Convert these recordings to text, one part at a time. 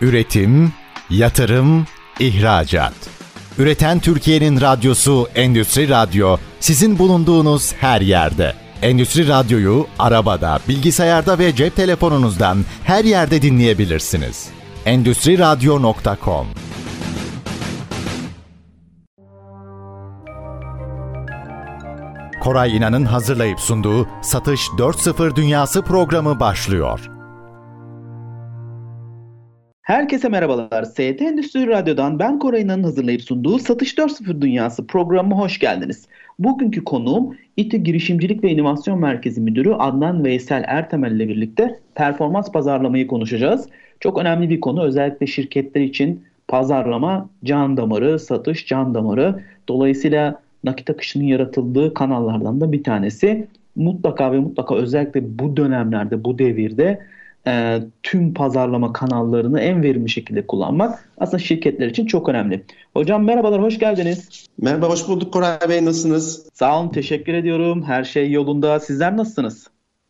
Üretim, yatırım, ihracat. Üreten Türkiye'nin radyosu Endüstri Radyo sizin bulunduğunuz her yerde. Endüstri Radyo'yu arabada, bilgisayarda ve cep telefonunuzdan her yerde dinleyebilirsiniz. Endüstri Radyo.com Koray İnan'ın hazırlayıp sunduğu Satış 4.0 Dünyası programı başlıyor. Herkese merhabalar. ST Endüstri Radyo'dan ben Koray İnan'ın hazırlayıp sunduğu Satış 4.0 Dünyası programına hoş geldiniz. Bugünkü konuğum İTÜ Girişimcilik ve İnovasyon Merkezi Müdürü Adnan Veysel Ertemel ile birlikte performans pazarlamayı konuşacağız. Çok önemli bir konu özellikle şirketler için pazarlama can damarı, satış can damarı. Dolayısıyla nakit akışının yaratıldığı kanallardan da bir tanesi. Mutlaka ve mutlaka özellikle bu dönemlerde, bu devirde e, tüm pazarlama kanallarını en verimli şekilde kullanmak aslında şirketler için çok önemli. Hocam merhabalar, hoş geldiniz. Merhaba, hoş bulduk Koray Bey. Nasılsınız? Sağ olun, teşekkür ediyorum. Her şey yolunda. Sizler nasılsınız?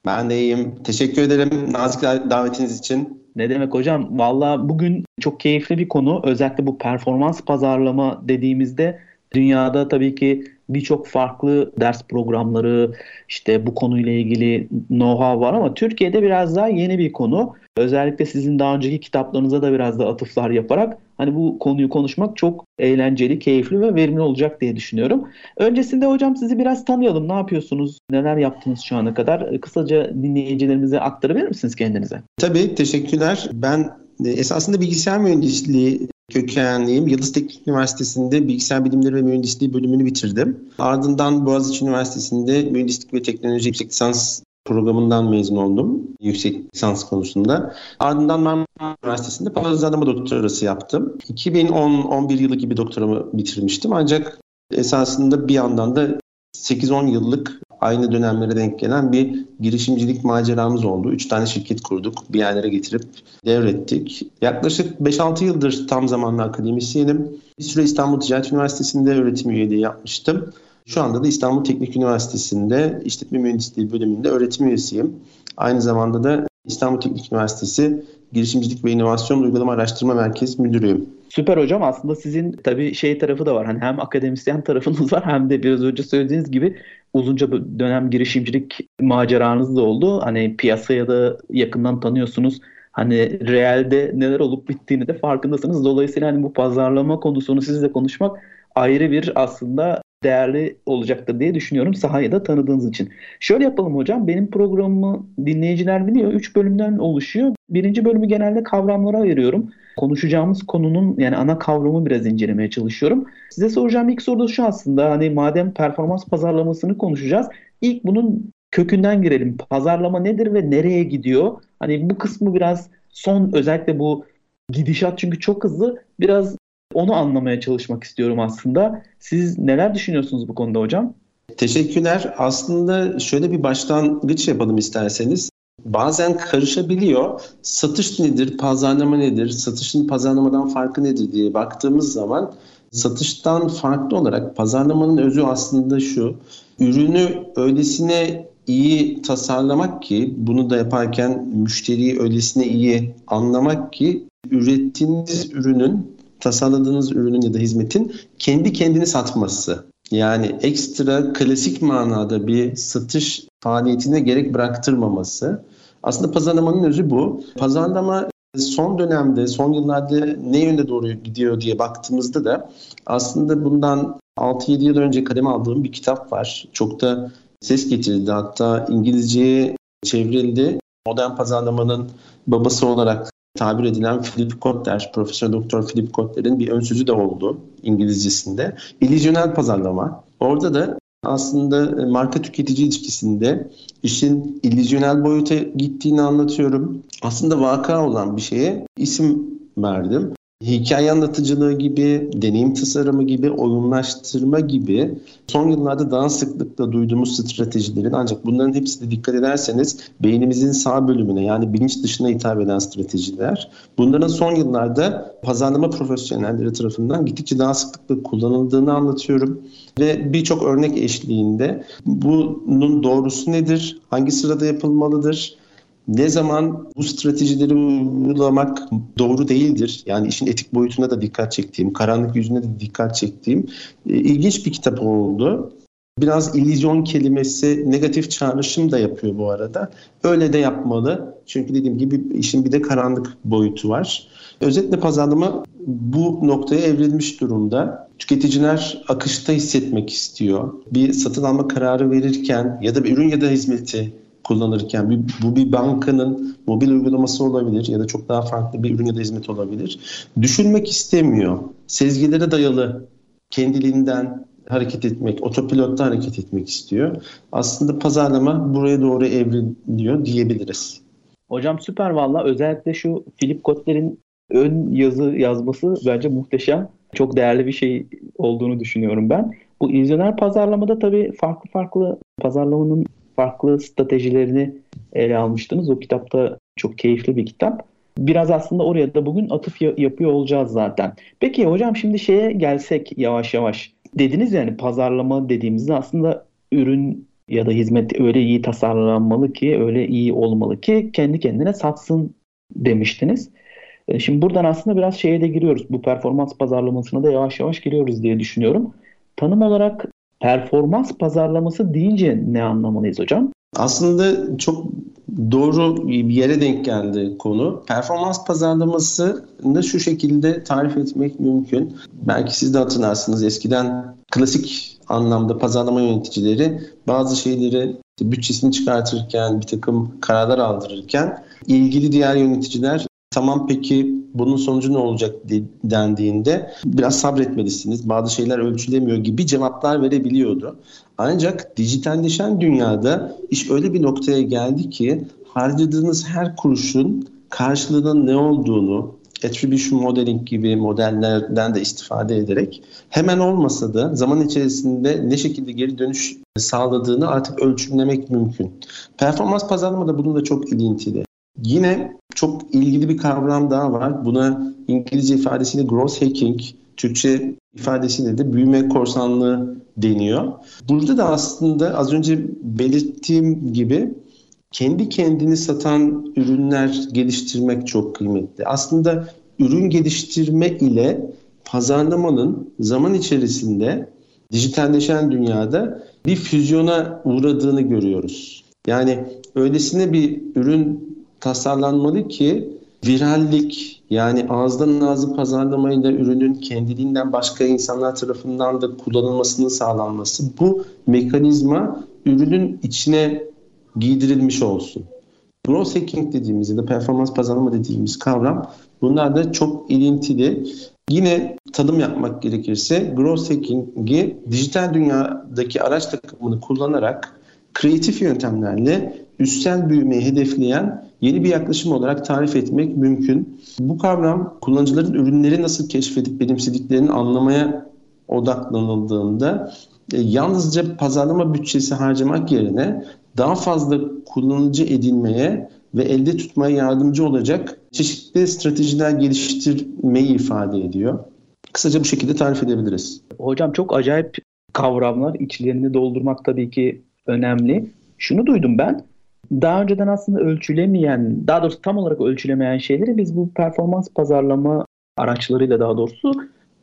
Ben de iyiyim. Teşekkür ederim nazik davetiniz için. Ne demek hocam? Valla bugün çok keyifli bir konu. Özellikle bu performans pazarlama dediğimizde dünyada tabii ki birçok farklı ders programları işte bu konuyla ilgili know-how var ama Türkiye'de biraz daha yeni bir konu. Özellikle sizin daha önceki kitaplarınıza da biraz da atıflar yaparak hani bu konuyu konuşmak çok eğlenceli, keyifli ve verimli olacak diye düşünüyorum. Öncesinde hocam sizi biraz tanıyalım. Ne yapıyorsunuz? Neler yaptınız şu ana kadar? Kısaca dinleyicilerimize aktarabilir misiniz kendinize? Tabii, teşekkürler. Ben e, esasında bilgisayar mühendisliği kökenliyim. Yıldız Teknik Üniversitesi'nde bilgisayar bilimleri ve mühendisliği bölümünü bitirdim. Ardından Boğaziçi Üniversitesi'nde mühendislik ve teknoloji yüksek lisans programından mezun oldum yüksek lisans konusunda. Ardından Marmara Üniversitesi'nde pazarlama doktorası yaptım. 2010-11 yılı gibi doktoramı bitirmiştim ancak esasında bir yandan da 8-10 yıllık aynı dönemlere denk gelen bir girişimcilik maceramız oldu. Üç tane şirket kurduk. Bir yerlere getirip devrettik. Yaklaşık 5-6 yıldır tam zamanlı akademisyenim. Bir süre İstanbul Ticaret Üniversitesi'nde öğretim üyeliği yapmıştım. Şu anda da İstanbul Teknik Üniversitesi'nde işletme mühendisliği bölümünde öğretim üyesiyim. Aynı zamanda da İstanbul Teknik Üniversitesi Girişimcilik ve İnovasyon Uygulama Araştırma Merkezi Müdürüyüm. Süper hocam. Aslında sizin tabii şey tarafı da var. Hani hem akademisyen tarafınız var hem de biraz önce söylediğiniz gibi uzunca bir dönem girişimcilik maceranız da oldu. Hani piyasaya da yakından tanıyorsunuz. Hani realde neler olup bittiğini de farkındasınız. Dolayısıyla hani bu pazarlama konusunu sizle konuşmak ayrı bir aslında değerli olacaktır diye düşünüyorum sahayı da tanıdığınız için. Şöyle yapalım hocam. Benim programımı dinleyiciler biliyor. Üç bölümden oluşuyor. Birinci bölümü genelde kavramlara ayırıyorum. Konuşacağımız konunun yani ana kavramı biraz incelemeye çalışıyorum. Size soracağım ilk soru da şu aslında. Hani madem performans pazarlamasını konuşacağız. İlk bunun kökünden girelim. Pazarlama nedir ve nereye gidiyor? Hani bu kısmı biraz son özellikle bu gidişat çünkü çok hızlı. Biraz onu anlamaya çalışmak istiyorum aslında. Siz neler düşünüyorsunuz bu konuda hocam? Teşekkürler. Aslında şöyle bir başlangıç yapalım isterseniz. Bazen karışabiliyor. Satış nedir, pazarlama nedir, satışın pazarlamadan farkı nedir diye baktığımız zaman satıştan farklı olarak pazarlamanın özü aslında şu. Ürünü öylesine iyi tasarlamak ki bunu da yaparken müşteriyi öylesine iyi anlamak ki ürettiğiniz ürünün tasarladığınız ürünün ya da hizmetin kendi kendini satması. Yani ekstra klasik manada bir satış faaliyetine gerek bıraktırmaması. Aslında pazarlamanın özü bu. Pazarlama son dönemde, son yıllarda ne yönde doğru gidiyor diye baktığımızda da aslında bundan 6-7 yıl önce kaleme aldığım bir kitap var. Çok da ses getirdi. Hatta İngilizceye çevrildi. Modern pazarlamanın babası olarak tabir edilen Philip Kotler, Profesör Doktor Philip Kotler'in bir ön sözü de oldu İngilizcesinde. İllüzyonel pazarlama. Orada da aslında marka tüketici ilişkisinde işin illüzyonel boyuta gittiğini anlatıyorum. Aslında vaka olan bir şeye isim verdim hikaye anlatıcılığı gibi, deneyim tasarımı gibi, oyunlaştırma gibi son yıllarda daha sıklıkla duyduğumuz stratejilerin ancak bunların hepsine dikkat ederseniz beynimizin sağ bölümüne yani bilinç dışına hitap eden stratejiler. Bunların son yıllarda pazarlama profesyonelleri tarafından gittikçe daha sıklıkla kullanıldığını anlatıyorum. Ve birçok örnek eşliğinde bunun doğrusu nedir, hangi sırada yapılmalıdır, Ne zaman bu stratejileri uygulamak doğru değildir. Yani işin etik boyutuna da dikkat çektiğim, karanlık yüzüne de dikkat çektiğim e, ilginç bir kitap oldu. Biraz illüzyon kelimesi negatif çağrışım da yapıyor bu arada. Öyle de yapmalı. Çünkü dediğim gibi işin bir de karanlık boyutu var. Özetle pazarlama bu noktaya evrilmiş durumda. Tüketiciler akışta hissetmek istiyor. Bir satın alma kararı verirken ya da bir ürün ya da hizmeti kullanırken bir, bu bir bankanın mobil uygulaması olabilir ya da çok daha farklı bir ürün ya da hizmet olabilir. Düşünmek istemiyor. Sezgilere dayalı kendiliğinden hareket etmek, otopilotta hareket etmek istiyor. Aslında pazarlama buraya doğru evriliyor diyebiliriz. Hocam süper valla. Özellikle şu Philip Kotler'in ön yazı yazması bence muhteşem. Çok değerli bir şey olduğunu düşünüyorum ben. Bu izyoner pazarlamada tabii farklı farklı pazarlamanın farklı stratejilerini ele almıştınız. O kitapta çok keyifli bir kitap. Biraz aslında oraya da bugün atıf yapıyor olacağız zaten. Peki hocam şimdi şeye gelsek yavaş yavaş. Dediniz yani pazarlama dediğimizde aslında ürün ya da hizmet öyle iyi tasarlanmalı ki, öyle iyi olmalı ki kendi kendine satsın demiştiniz. E, şimdi buradan aslında biraz şeye de giriyoruz. Bu performans pazarlamasına da yavaş yavaş giriyoruz diye düşünüyorum. Tanım olarak performans pazarlaması deyince ne anlamalıyız hocam? Aslında çok doğru bir yere denk geldi konu. Performans pazarlamasını şu şekilde tarif etmek mümkün. Belki siz de hatırlarsınız eskiden klasik anlamda pazarlama yöneticileri bazı şeyleri bütçesini çıkartırken, bir takım kararlar aldırırken ilgili diğer yöneticiler Tamam peki bunun sonucu ne olacak dendiğinde biraz sabretmelisiniz. Bazı şeyler ölçülemiyor gibi cevaplar verebiliyordu. Ancak dijitalleşen dünyada iş öyle bir noktaya geldi ki harcadığınız her kuruşun karşılığının ne olduğunu attribution modeling gibi modellerden de istifade ederek hemen olmasa da zaman içerisinde ne şekilde geri dönüş sağladığını artık ölçümlemek mümkün. Performans pazarlama da bununla çok ilintili. Yine çok ilgili bir kavram daha var. Buna İngilizce ifadesiyle growth hacking, Türkçe ifadesiyle de büyüme korsanlığı deniyor. Burada da aslında az önce belirttiğim gibi kendi kendini satan ürünler geliştirmek çok kıymetli. Aslında ürün geliştirme ile pazarlamanın zaman içerisinde dijitalleşen dünyada bir füzyona uğradığını görüyoruz. Yani öylesine bir ürün tasarlanmalı ki virallik yani ağızdan ağzı pazarlamayla ürünün kendiliğinden başka insanlar tarafından da kullanılmasının sağlanması bu mekanizma ürünün içine giydirilmiş olsun. Growth hacking dediğimiz ya da performans pazarlama dediğimiz kavram bunlar da çok ilintili. Yine tanım yapmak gerekirse growth hacking'i dijital dünyadaki araç takımını kullanarak kreatif yöntemlerle üstsel büyümeyi hedefleyen yeni bir yaklaşım olarak tarif etmek mümkün. Bu kavram kullanıcıların ürünleri nasıl keşfedip benimsediklerini anlamaya odaklanıldığında e, yalnızca pazarlama bütçesi harcamak yerine daha fazla kullanıcı edinmeye ve elde tutmaya yardımcı olacak çeşitli stratejiler geliştirmeyi ifade ediyor. Kısaca bu şekilde tarif edebiliriz. Hocam çok acayip kavramlar içlerini doldurmak tabii ki önemli. Şunu duydum ben daha önceden aslında ölçülemeyen, daha doğrusu tam olarak ölçülemeyen şeyleri biz bu performans pazarlama araçlarıyla daha doğrusu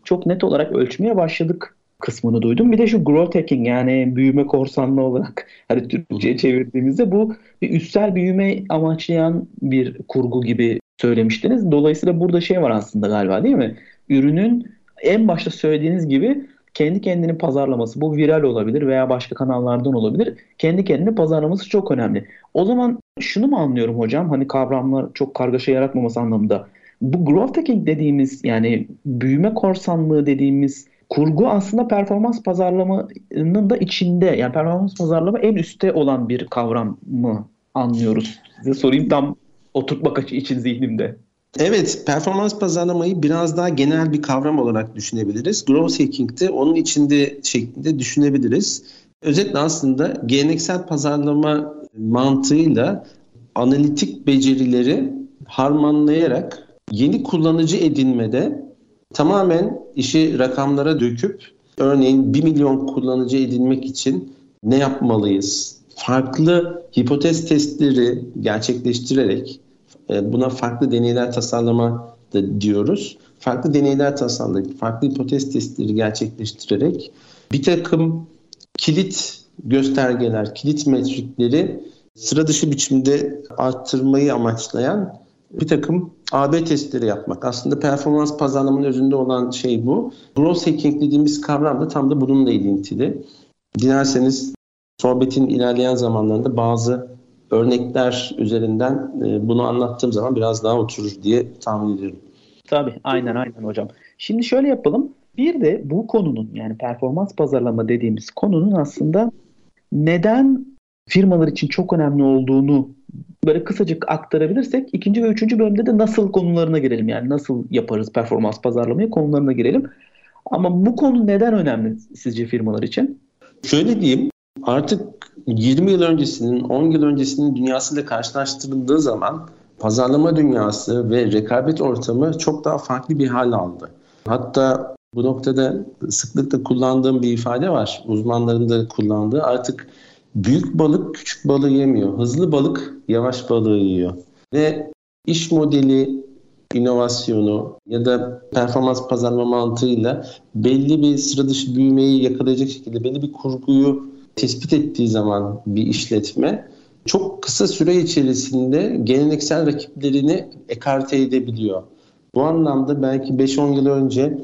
çok net olarak ölçmeye başladık kısmını duydum. Bir de şu growth hacking yani büyüme korsanlığı olarak hani Türkçe'ye çevirdiğimizde bu bir üstsel büyüme amaçlayan bir kurgu gibi söylemiştiniz. Dolayısıyla burada şey var aslında galiba değil mi? Ürünün en başta söylediğiniz gibi kendi kendini pazarlaması bu viral olabilir veya başka kanallardan olabilir. Kendi kendini pazarlaması çok önemli. O zaman şunu mu anlıyorum hocam hani kavramlar çok kargaşa yaratmaması anlamında. Bu growth hacking dediğimiz yani büyüme korsanlığı dediğimiz kurgu aslında performans pazarlamanın da içinde. Yani performans pazarlama en üstte olan bir kavram mı anlıyoruz? Size sorayım tam oturtmak için zihnimde. Evet, performans pazarlamayı biraz daha genel bir kavram olarak düşünebiliriz. Growth hacking de onun içinde şeklinde düşünebiliriz. Özetle aslında geleneksel pazarlama mantığıyla analitik becerileri harmanlayarak yeni kullanıcı edinmede tamamen işi rakamlara döküp örneğin 1 milyon kullanıcı edinmek için ne yapmalıyız? farklı hipotez testleri gerçekleştirerek buna farklı deneyler tasarlama da diyoruz. Farklı deneyler tasarlayıp, farklı hipotez testleri gerçekleştirerek bir takım kilit göstergeler, kilit metrikleri sıra dışı biçimde arttırmayı amaçlayan bir takım AB testleri yapmak. Aslında performans pazarlamanın özünde olan şey bu. Growth hacking dediğimiz kavram da tam da bununla ilintili. Dilerseniz sohbetin ilerleyen zamanlarında bazı örnekler üzerinden e, bunu anlattığım zaman biraz daha oturur diye tahmin ediyorum. Tabii aynen aynen hocam. Şimdi şöyle yapalım. Bir de bu konunun yani performans pazarlama dediğimiz konunun aslında neden firmalar için çok önemli olduğunu böyle kısacık aktarabilirsek ikinci ve üçüncü bölümde de nasıl konularına girelim. Yani nasıl yaparız performans pazarlamayı konularına girelim. Ama bu konu neden önemli sizce firmalar için? Şöyle diyeyim artık 20 yıl öncesinin 10 yıl öncesinin dünyasıyla karşılaştırıldığı zaman pazarlama dünyası ve rekabet ortamı çok daha farklı bir hal aldı. Hatta bu noktada sıklıkla kullandığım bir ifade var. Uzmanların da kullandığı artık büyük balık küçük balığı yemiyor. Hızlı balık yavaş balığı yiyor. Ve iş modeli inovasyonu ya da performans pazarlama mantığıyla belli bir sıra dışı büyümeyi yakalayacak şekilde belli bir kurguyu tespit ettiği zaman bir işletme çok kısa süre içerisinde geleneksel rakiplerini ekarte edebiliyor. Bu anlamda belki 5-10 yıl önce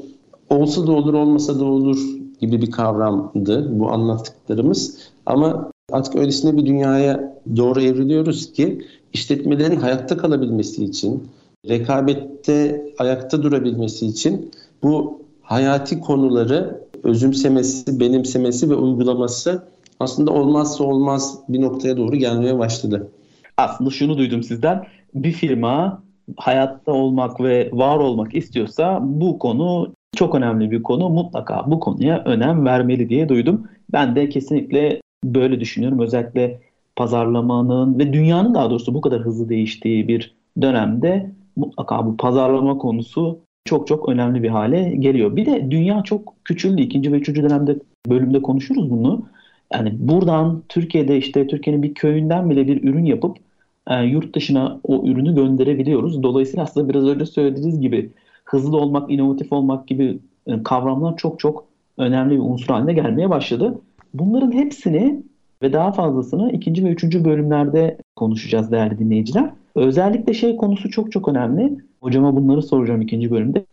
olsa da olur olmasa da olur gibi bir kavramdı bu anlattıklarımız. Ama artık öylesine bir dünyaya doğru evriliyoruz ki işletmelerin hayatta kalabilmesi için, rekabette ayakta durabilmesi için bu hayati konuları özümsemesi, benimsemesi ve uygulaması aslında olmazsa olmaz bir noktaya doğru gelmeye başladı. Aslında şunu duydum sizden. Bir firma hayatta olmak ve var olmak istiyorsa bu konu çok önemli bir konu. Mutlaka bu konuya önem vermeli diye duydum. Ben de kesinlikle böyle düşünüyorum. Özellikle pazarlamanın ve dünyanın daha doğrusu bu kadar hızlı değiştiği bir dönemde mutlaka bu pazarlama konusu çok çok önemli bir hale geliyor. Bir de dünya çok küçüldü. İkinci ve üçüncü dönemde bölümde konuşuruz bunu. Yani buradan Türkiye'de işte Türkiye'nin bir köyünden bile bir ürün yapıp e, yurt dışına o ürünü gönderebiliyoruz. Dolayısıyla aslında biraz önce söylediğiniz gibi hızlı olmak, inovatif olmak gibi e, kavramlar çok çok önemli bir unsur haline gelmeye başladı. Bunların hepsini ve daha fazlasını ikinci ve üçüncü bölümlerde konuşacağız değerli dinleyiciler. Özellikle şey konusu çok çok önemli. Hocama bunları soracağım ikinci bölümde.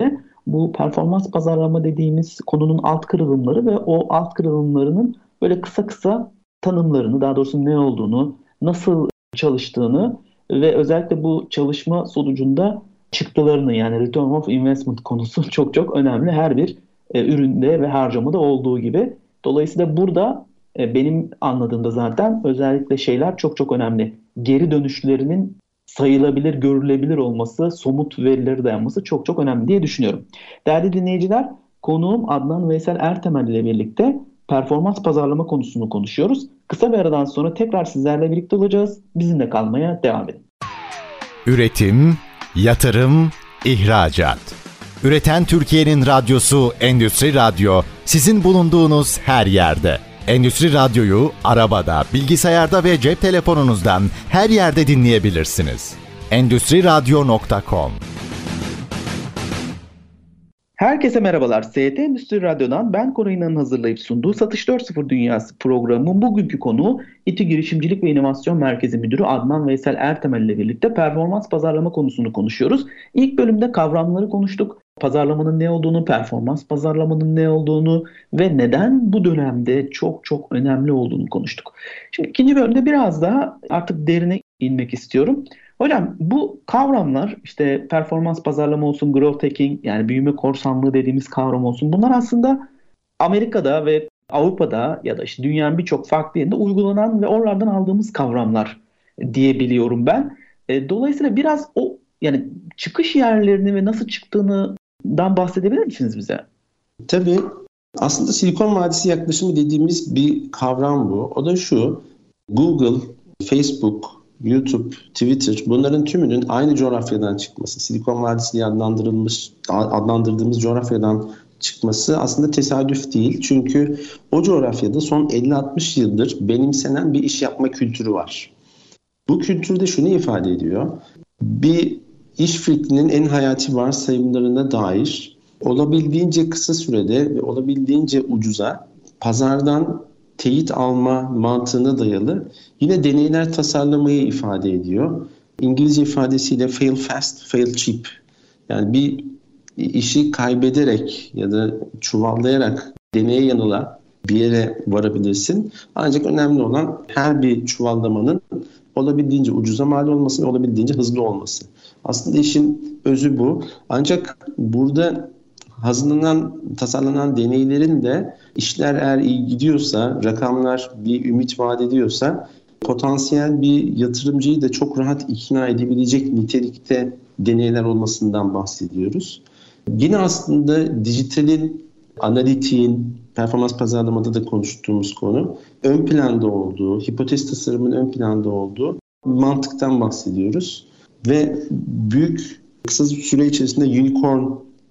Bu performans pazarlama dediğimiz konunun alt kırılımları ve o alt kırılımlarının böyle kısa kısa tanımlarını, daha doğrusu ne olduğunu, nasıl çalıştığını ve özellikle bu çalışma sonucunda çıktılarını yani return of investment konusu çok çok önemli. Her bir e, üründe ve harcamada olduğu gibi. Dolayısıyla burada e, benim anladığımda zaten özellikle şeyler çok çok önemli. Geri dönüşlerinin sayılabilir, görülebilir olması, somut verileri dayanması çok çok önemli diye düşünüyorum. Değerli dinleyiciler, konuğum Adnan Veysel Ertemel ile birlikte performans pazarlama konusunu konuşuyoruz. Kısa bir aradan sonra tekrar sizlerle birlikte olacağız. Bizimle kalmaya devam edin. Üretim, yatırım, ihracat. Üreten Türkiye'nin radyosu Endüstri Radyo sizin bulunduğunuz her yerde. Endüstri Radyo'yu arabada, bilgisayarda ve cep telefonunuzdan her yerde dinleyebilirsiniz. Endüstri Radyo.com Herkese merhabalar. ST Endüstri Radyo'dan ben Koray İnan'ın hazırlayıp sunduğu Satış 4.0 Dünyası programının bugünkü konuğu İTÜ Girişimcilik ve İnovasyon Merkezi Müdürü Adnan Veysel Ertemel ile birlikte performans pazarlama konusunu konuşuyoruz. İlk bölümde kavramları konuştuk. Pazarlamanın ne olduğunu, performans pazarlamanın ne olduğunu ve neden bu dönemde çok çok önemli olduğunu konuştuk. Şimdi ikinci bölümde biraz daha artık derine inmek istiyorum. Hocam bu kavramlar işte performans pazarlama olsun, growth hacking yani büyüme korsanlığı dediğimiz kavram olsun. Bunlar aslında Amerika'da ve Avrupa'da ya da işte dünyanın birçok farklı yerinde uygulanan ve oralardan aldığımız kavramlar diyebiliyorum ben. E, dolayısıyla biraz o yani çıkış yerlerini ve nasıl çıktığından bahsedebilir misiniz bize? Tabii. Aslında Silikon Vadisi yaklaşımı dediğimiz bir kavram bu. O da şu. Google, Facebook, YouTube, Twitter bunların tümünün aynı coğrafyadan çıkması, Silikon Vadisi adlandırılmış, adlandırdığımız coğrafyadan çıkması aslında tesadüf değil. Çünkü o coğrafyada son 50-60 yıldır benimsenen bir iş yapma kültürü var. Bu kültürde şunu ifade ediyor. Bir iş fikrinin en hayati varsayımlarına dair olabildiğince kısa sürede ve olabildiğince ucuza pazardan teyit alma mantığına dayalı yine deneyler tasarlamayı ifade ediyor. İngilizce ifadesiyle fail fast, fail cheap. Yani bir işi kaybederek ya da çuvallayarak deneye yanıla bir yere varabilirsin. Ancak önemli olan her bir çuvallamanın olabildiğince ucuza mal olması ve olabildiğince hızlı olması. Aslında işin özü bu. Ancak burada hazırlanan, tasarlanan deneylerin de işler eğer iyi gidiyorsa, rakamlar bir ümit vaat ediyorsa potansiyel bir yatırımcıyı da çok rahat ikna edebilecek nitelikte deneyler olmasından bahsediyoruz. Yine aslında dijitalin, analitiğin, performans pazarlamada da konuştuğumuz konu ön planda olduğu, hipotez tasarımın ön planda olduğu mantıktan bahsediyoruz. Ve büyük kısa süre içerisinde unicorn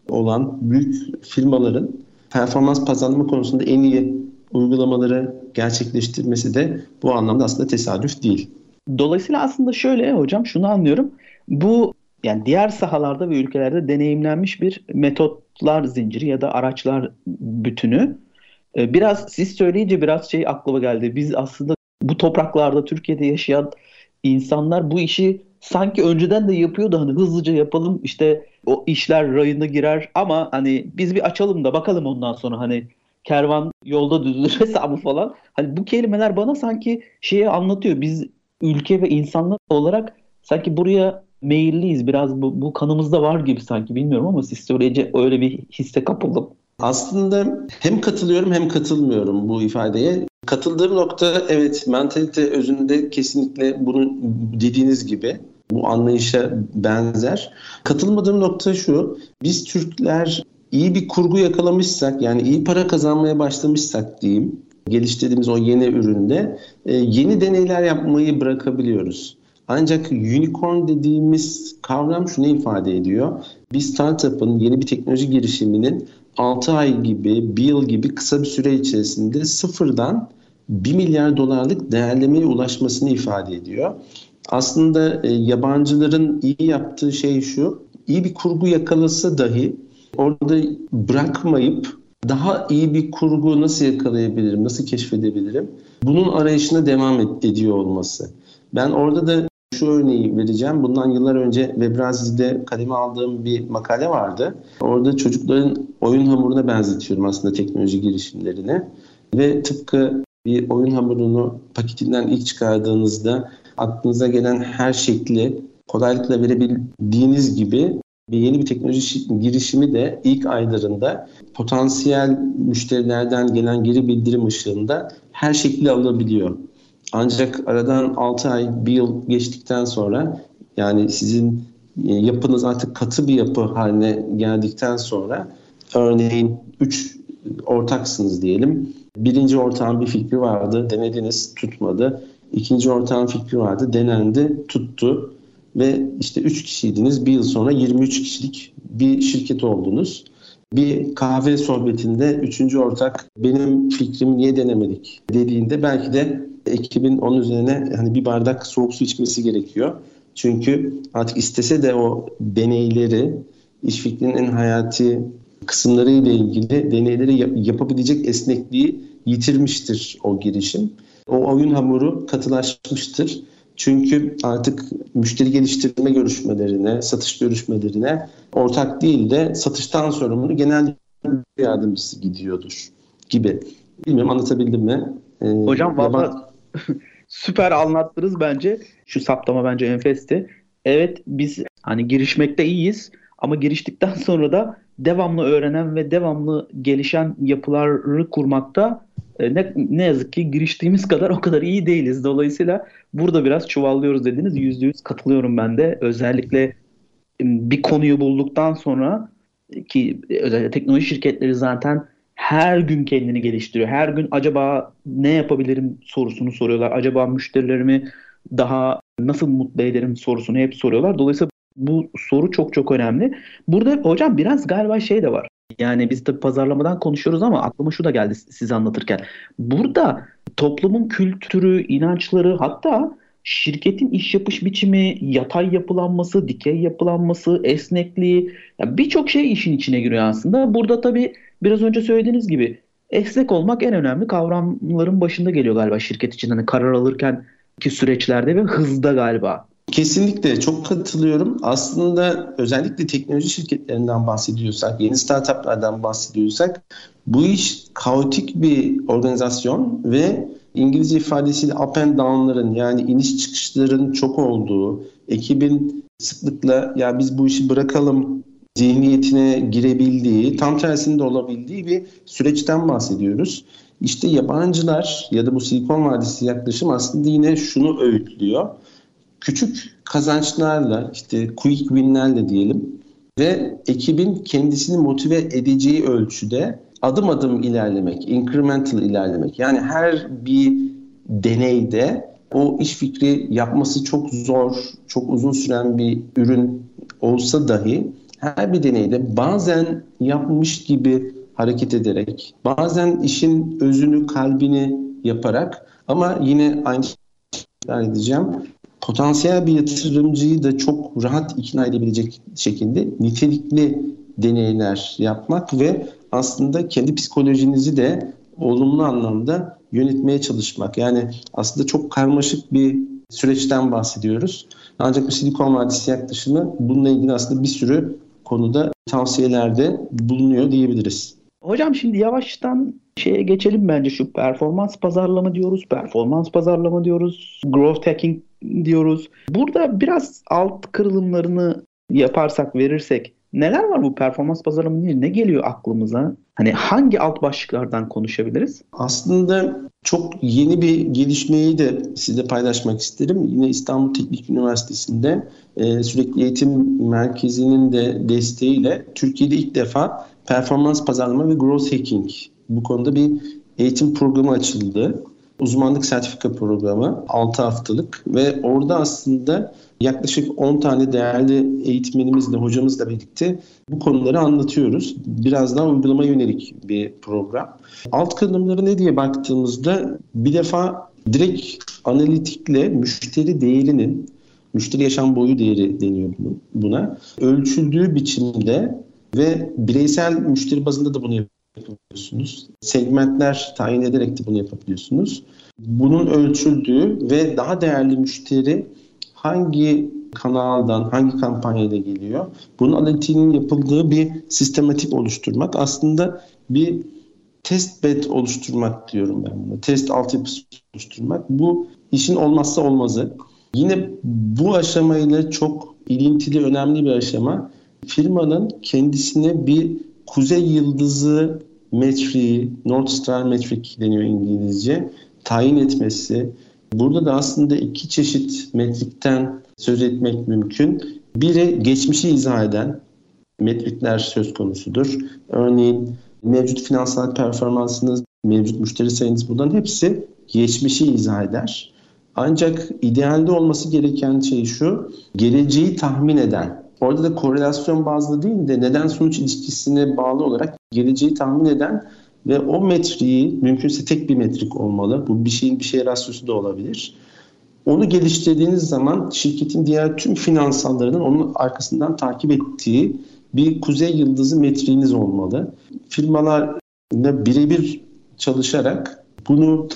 olan büyük firmaların performans pazarlama konusunda en iyi uygulamaları gerçekleştirmesi de bu anlamda aslında tesadüf değil. Dolayısıyla aslında şöyle hocam şunu anlıyorum. Bu yani diğer sahalarda ve ülkelerde deneyimlenmiş bir metotlar zinciri ya da araçlar bütünü. Ee, biraz siz söyleyince biraz şey aklıma geldi. Biz aslında bu topraklarda Türkiye'de yaşayan insanlar bu işi sanki önceden de yapıyordu hani hızlıca yapalım işte o işler rayına girer ama hani biz bir açalım da bakalım ondan sonra hani kervan yolda düzülür hesabı falan. Hani bu kelimeler bana sanki şeyi anlatıyor. Biz ülke ve insanlar olarak sanki buraya meyilliyiz. Biraz bu, bu kanımızda var gibi sanki bilmiyorum ama siz söyleyince öyle bir hisse kapıldım. Aslında hem katılıyorum hem katılmıyorum bu ifadeye. Katıldığım nokta evet mentalite özünde kesinlikle bunu dediğiniz gibi bu anlayışa benzer. Katılmadığım nokta şu. Biz Türkler iyi bir kurgu yakalamışsak yani iyi para kazanmaya başlamışsak diyeyim geliştirdiğimiz o yeni üründe e, yeni deneyler yapmayı bırakabiliyoruz. Ancak unicorn dediğimiz kavram şunu ifade ediyor. Bir startup'ın yeni bir teknoloji girişiminin 6 ay gibi, 1 yıl gibi kısa bir süre içerisinde sıfırdan 1 milyar dolarlık değerlemeye ulaşmasını ifade ediyor. Aslında e, yabancıların iyi yaptığı şey şu, iyi bir kurgu yakalasa dahi orada bırakmayıp daha iyi bir kurgu nasıl yakalayabilirim, nasıl keşfedebilirim? Bunun arayışına devam ed- ediyor olması. Ben orada da şu örneği vereceğim. Bundan yıllar önce Webrazi'de kaleme aldığım bir makale vardı. Orada çocukların oyun hamuruna benzetiyorum aslında teknoloji girişimlerini. Ve tıpkı bir oyun hamurunu paketinden ilk çıkardığınızda aklınıza gelen her şekli kolaylıkla verebildiğiniz gibi bir yeni bir teknoloji girişimi de ilk aylarında potansiyel müşterilerden gelen geri bildirim ışığında her şekli alabiliyor. Ancak aradan 6 ay, 1 yıl geçtikten sonra yani sizin e, yapınız artık katı bir yapı haline geldikten sonra örneğin 3 ortaksınız diyelim. Birinci ortağın bir fikri vardı, denediniz, tutmadı. İkinci ortağın fikri vardı, denendi, tuttu. Ve işte 3 kişiydiniz, bir yıl sonra 23 kişilik bir şirket oldunuz. Bir kahve sohbetinde üçüncü ortak benim fikrimi niye denemedik dediğinde belki de ekibin onun üzerine hani bir bardak soğuk su içmesi gerekiyor. Çünkü artık istese de o deneyleri, iş fikrinin en hayati kısımları ile ilgili deneyleri yapabilecek esnekliği yitirmiştir o girişim. O oyun hamuru katılaşmıştır. Çünkü artık müşteri geliştirme görüşmelerine, satış görüşmelerine ortak değil de satıştan sorumlu genel yardımcısı gidiyordur gibi. Bilmiyorum anlatabildim mi? Ee, Hocam valla süper anlattınız bence. Şu saptama bence enfesti. Evet biz hani girişmekte iyiyiz ama giriştikten sonra da devamlı öğrenen ve devamlı gelişen yapıları kurmakta e, ne, ne yazık ki giriştiğimiz kadar o kadar iyi değiliz. Dolayısıyla burada biraz çuvallıyoruz dediniz. Yüzde yüz katılıyorum ben de. Özellikle bir konuyu bulduktan sonra ki özellikle teknoloji şirketleri zaten her gün kendini geliştiriyor. Her gün acaba ne yapabilirim sorusunu soruyorlar. Acaba müşterilerimi daha nasıl mutlu ederim sorusunu hep soruyorlar. Dolayısıyla bu soru çok çok önemli. Burada hocam biraz galiba şey de var. Yani biz tabii pazarlamadan konuşuyoruz ama aklıma şu da geldi size anlatırken. Burada toplumun kültürü, inançları hatta şirketin iş yapış biçimi, yatay yapılanması, dikey yapılanması, esnekliği yani birçok şey işin içine giriyor aslında. Burada tabii biraz önce söylediğiniz gibi esnek olmak en önemli kavramların başında geliyor galiba şirket için. Hani karar alırken ki süreçlerde ve hızda galiba. Kesinlikle çok katılıyorum. Aslında özellikle teknoloji şirketlerinden bahsediyorsak, yeni startuplardan bahsediyorsak bu iş kaotik bir organizasyon ve İngilizce ifadesiyle up and down'ların yani iniş çıkışların çok olduğu, ekibin sıklıkla ya biz bu işi bırakalım zihniyetine girebildiği, tam tersinde olabildiği bir süreçten bahsediyoruz. İşte yabancılar ya da bu Silikon Vadisi yaklaşım aslında yine şunu öğütlüyor. Küçük kazançlarla, işte quick win'lerle diyelim ve ekibin kendisini motive edeceği ölçüde adım adım ilerlemek, incremental ilerlemek. Yani her bir deneyde o iş fikri yapması çok zor, çok uzun süren bir ürün olsa dahi her bir deneyde bazen yapmış gibi hareket ederek, bazen işin özünü, kalbini yaparak ama yine aynı şeyler edeceğim. Potansiyel bir yatırımcıyı da çok rahat ikna edebilecek şekilde nitelikli deneyler yapmak ve aslında kendi psikolojinizi de olumlu anlamda yönetmeye çalışmak. Yani aslında çok karmaşık bir süreçten bahsediyoruz. Ancak bu Silikon Vadisi yaklaşımı bununla ilgili aslında bir sürü konuda tavsiyelerde bulunuyor diyebiliriz. Hocam şimdi yavaştan şeye geçelim bence şu performans pazarlama diyoruz, performans pazarlama diyoruz, growth hacking diyoruz. Burada biraz alt kırılımlarını yaparsak, verirsek neler var bu performans pazarlama Ne geliyor aklımıza? Hani hangi alt başlıklardan konuşabiliriz? Aslında çok yeni bir gelişmeyi de size paylaşmak isterim. Yine İstanbul Teknik Üniversitesi'nde e, sürekli eğitim merkezinin de desteğiyle Türkiye'de ilk defa performans pazarlama ve growth hacking bu konuda bir eğitim programı açıldı. Uzmanlık sertifika programı 6 haftalık ve orada aslında yaklaşık 10 tane değerli eğitmenimizle, hocamızla birlikte bu konuları anlatıyoruz. Biraz daha uygulama yönelik bir program. Alt kılımları ne diye baktığımızda bir defa direkt analitikle müşteri değerinin, müşteri yaşam boyu değeri deniyor buna, ölçüldüğü biçimde ve bireysel müşteri bazında da bunu yapabiliyorsunuz. Segmentler tayin ederek de bunu yapabiliyorsunuz. Bunun ölçüldüğü ve daha değerli müşteri hangi kanaldan, hangi kampanyayla geliyor? Bunun analitiğinin yapıldığı bir sistematik oluşturmak. Aslında bir test bed oluşturmak diyorum ben buna. Test altyapısı oluşturmak. Bu işin olmazsa olmazı. Yine bu aşamayla çok ilintili önemli bir aşama. Firmanın kendisine bir kuzey yıldızı metriği, North Star metrik deniyor İngilizce, tayin etmesi. Burada da aslında iki çeşit metrikten söz etmek mümkün. Biri geçmişi izah eden metrikler söz konusudur. Örneğin mevcut finansal performansınız, mevcut müşteri sayınız bunların hepsi geçmişi izah eder. Ancak idealde olması gereken şey şu, geleceği tahmin eden, orada da korelasyon bazlı değil de neden sonuç ilişkisine bağlı olarak geleceği tahmin eden ve o metriği mümkünse tek bir metrik olmalı. Bu bir şeyin bir şeye rasyosu da olabilir. Onu geliştirdiğiniz zaman şirketin diğer tüm finansallarının onun arkasından takip ettiği bir kuzey yıldızı metriğiniz olmalı. Firmalarla birebir çalışarak bunu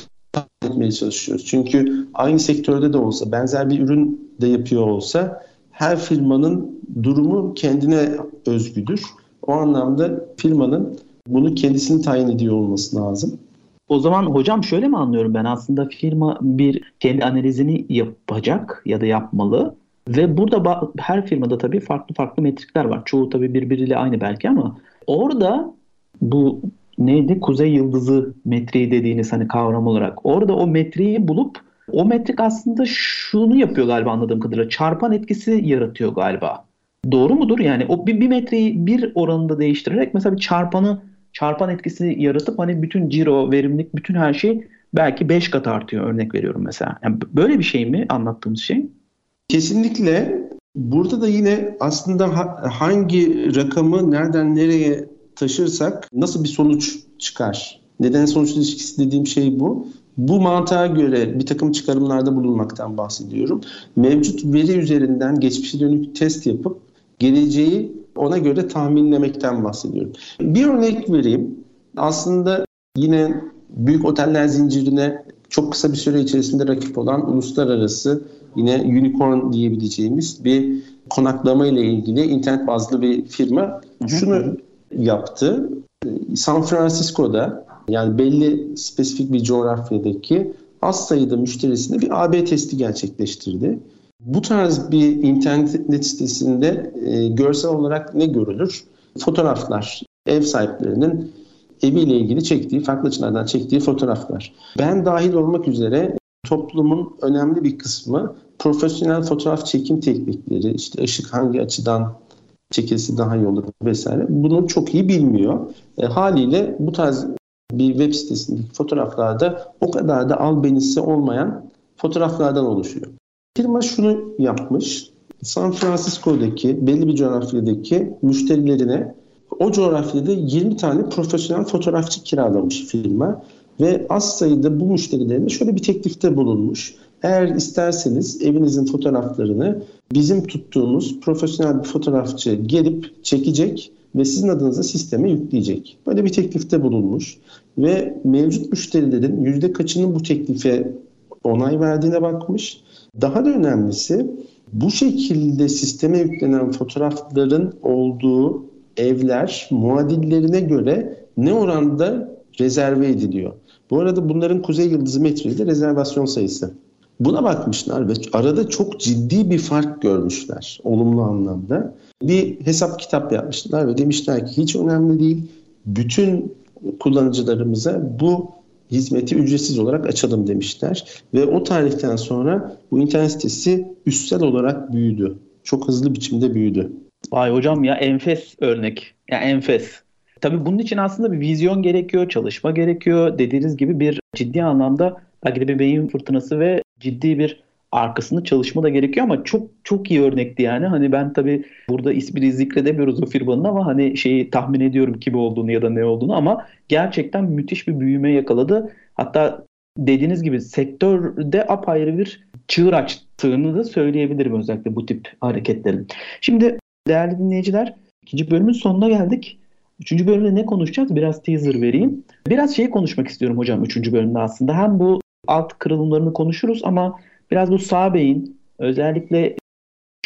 etmeye çalışıyoruz. Çünkü aynı sektörde de olsa, benzer bir ürün de yapıyor olsa her firmanın durumu kendine özgüdür. O anlamda firmanın bunu kendisini tayin ediyor olması lazım. O zaman hocam şöyle mi anlıyorum ben aslında firma bir kendi analizini yapacak ya da yapmalı ve burada her firmada tabii farklı farklı metrikler var. Çoğu tabii birbiriyle aynı belki ama orada bu neydi kuzey yıldızı metriği dediğiniz hani kavram olarak orada o metriği bulup o metrik aslında şunu yapıyor galiba anladığım kadarıyla çarpan etkisi yaratıyor galiba. Doğru mudur? Yani o bir, bir metreyi bir oranında değiştirerek mesela bir çarpanı çarpan etkisi yaratıp hani bütün ciro, verimlilik, bütün her şey belki 5 kat artıyor örnek veriyorum mesela. Yani böyle bir şey mi anlattığımız şey? Kesinlikle. Burada da yine aslında hangi rakamı nereden nereye taşırsak nasıl bir sonuç çıkar? Neden sonuç ilişkisi dediğim şey bu. Bu mantığa göre bir takım çıkarımlarda bulunmaktan bahsediyorum. Mevcut veri üzerinden geçmişe dönük test yapıp geleceği ona göre tahminlemekten bahsediyorum. Bir örnek vereyim. Aslında yine büyük oteller zincirine çok kısa bir süre içerisinde rakip olan uluslararası yine unicorn diyebileceğimiz bir konaklama ile ilgili internet bazlı bir firma şunu yaptı. San Francisco'da yani belli spesifik bir coğrafyadaki az sayıda müşterisine bir AB testi gerçekleştirdi. Bu tarz bir internet sitesinde e, görsel olarak ne görülür? Fotoğraflar, ev sahiplerinin eviyle ilgili çektiği, farklı açılardan çektiği fotoğraflar. Ben dahil olmak üzere toplumun önemli bir kısmı profesyonel fotoğraf çekim teknikleri, işte ışık hangi açıdan çekilse daha iyi olur vesaire. Bunu çok iyi bilmiyor. E, haliyle bu tarz bir web sitesindeki fotoğraflarda o kadar da albenisi olmayan fotoğraflardan oluşuyor. Firma şunu yapmış. San Francisco'daki belli bir coğrafyadaki müşterilerine o coğrafyada 20 tane profesyonel fotoğrafçı kiralamış firma ve az sayıda bu müşterilerine şöyle bir teklifte bulunmuş. Eğer isterseniz evinizin fotoğraflarını bizim tuttuğumuz profesyonel bir fotoğrafçı gelip çekecek ve sizin adınıza sisteme yükleyecek. Böyle bir teklifte bulunmuş ve mevcut müşterilerin yüzde kaçının bu teklife onay verdiğine bakmış. Daha da önemlisi bu şekilde sisteme yüklenen fotoğrafların olduğu evler muadillerine göre ne oranda rezerve ediliyor. Bu arada bunların kuzey yıldızı metriği de rezervasyon sayısı. Buna bakmışlar ve arada çok ciddi bir fark görmüşler olumlu anlamda. Bir hesap kitap yapmışlar ve demişler ki hiç önemli değil. Bütün kullanıcılarımıza bu hizmeti ücretsiz olarak açalım demişler. Ve o tarihten sonra bu internet sitesi üstsel olarak büyüdü. Çok hızlı biçimde büyüdü. Vay hocam ya enfes örnek. Ya enfes. Tabii bunun için aslında bir vizyon gerekiyor, çalışma gerekiyor. Dediğiniz gibi bir ciddi anlamda belki de bir beyin fırtınası ve ciddi bir arkasında çalışma da gerekiyor ama çok çok iyi örnekti yani. Hani ben tabii burada ismini zikredemiyoruz o firmanın ama hani şeyi tahmin ediyorum kim olduğunu ya da ne olduğunu ama gerçekten müthiş bir büyüme yakaladı. Hatta dediğiniz gibi sektörde apayrı bir çığır açtığını da söyleyebilirim özellikle bu tip hareketlerin. Şimdi değerli dinleyiciler ikinci bölümün sonuna geldik. Üçüncü bölümde ne konuşacağız? Biraz teaser vereyim. Biraz şey konuşmak istiyorum hocam üçüncü bölümde aslında. Hem bu alt kırılımlarını konuşuruz ama biraz bu sağ beyin özellikle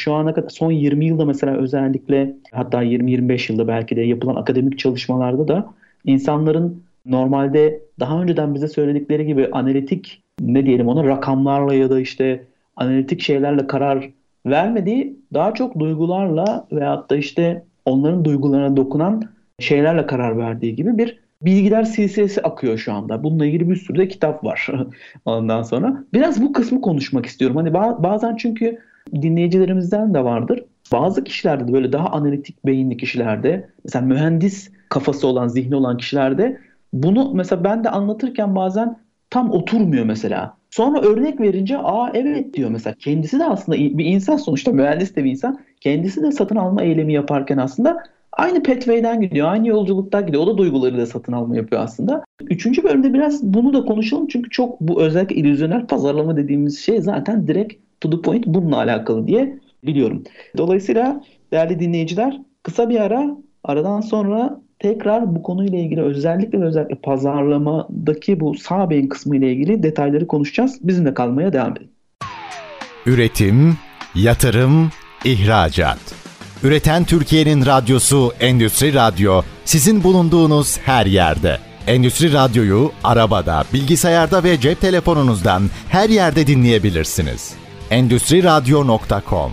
şu ana kadar son 20 yılda mesela özellikle hatta 20-25 yılda belki de yapılan akademik çalışmalarda da insanların normalde daha önceden bize söyledikleri gibi analitik ne diyelim ona rakamlarla ya da işte analitik şeylerle karar vermediği daha çok duygularla veyahut da işte onların duygularına dokunan şeylerle karar verdiği gibi bir bilgiler silsilesi akıyor şu anda. Bununla ilgili bir sürü de kitap var ondan sonra. Biraz bu kısmı konuşmak istiyorum. Hani bazen çünkü dinleyicilerimizden de vardır. Bazı kişilerde de böyle daha analitik beyinli kişilerde mesela mühendis kafası olan, zihni olan kişilerde bunu mesela ben de anlatırken bazen tam oturmuyor mesela. Sonra örnek verince aa evet diyor mesela. Kendisi de aslında bir insan sonuçta mühendis de bir insan. Kendisi de satın alma eylemi yaparken aslında aynı pathway'den gidiyor. Aynı yolculuktan gidiyor. O da duyguları da satın alma yapıyor aslında. Üçüncü bölümde biraz bunu da konuşalım. Çünkü çok bu özellikle illüzyonel pazarlama dediğimiz şey zaten direkt to the point bununla alakalı diye biliyorum. Dolayısıyla değerli dinleyiciler kısa bir ara aradan sonra tekrar bu konuyla ilgili özellikle ve özellikle pazarlamadaki bu sağ beyin kısmı ile ilgili detayları konuşacağız. Bizimle kalmaya devam edin. Üretim, yatırım, ihracat. Üreten Türkiye'nin radyosu Endüstri Radyo sizin bulunduğunuz her yerde. Endüstri Radyo'yu arabada, bilgisayarda ve cep telefonunuzdan her yerde dinleyebilirsiniz. Endüstri Radyo.com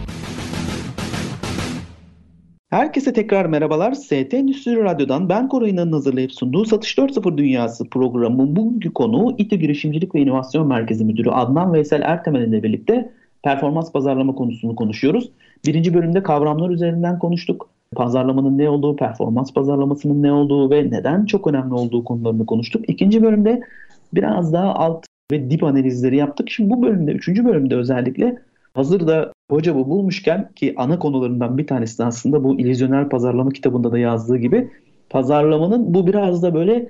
Herkese tekrar merhabalar. ST Endüstri Radyo'dan ben Koray hazırlayıp sunduğu Satış 4.0 Dünyası programının bugünkü konuğu İTÜ Girişimcilik ve İnovasyon Merkezi Müdürü Adnan Veysel Ertemel ile birlikte performans pazarlama konusunu konuşuyoruz. Birinci bölümde kavramlar üzerinden konuştuk. Pazarlamanın ne olduğu, performans pazarlamasının ne olduğu ve neden çok önemli olduğu konularını konuştuk. İkinci bölümde biraz daha alt ve dip analizleri yaptık. Şimdi bu bölümde, üçüncü bölümde özellikle hazır da hoca bu bulmuşken ki ana konularından bir tanesi aslında bu illüzyonel pazarlama kitabında da yazdığı gibi pazarlamanın bu biraz da böyle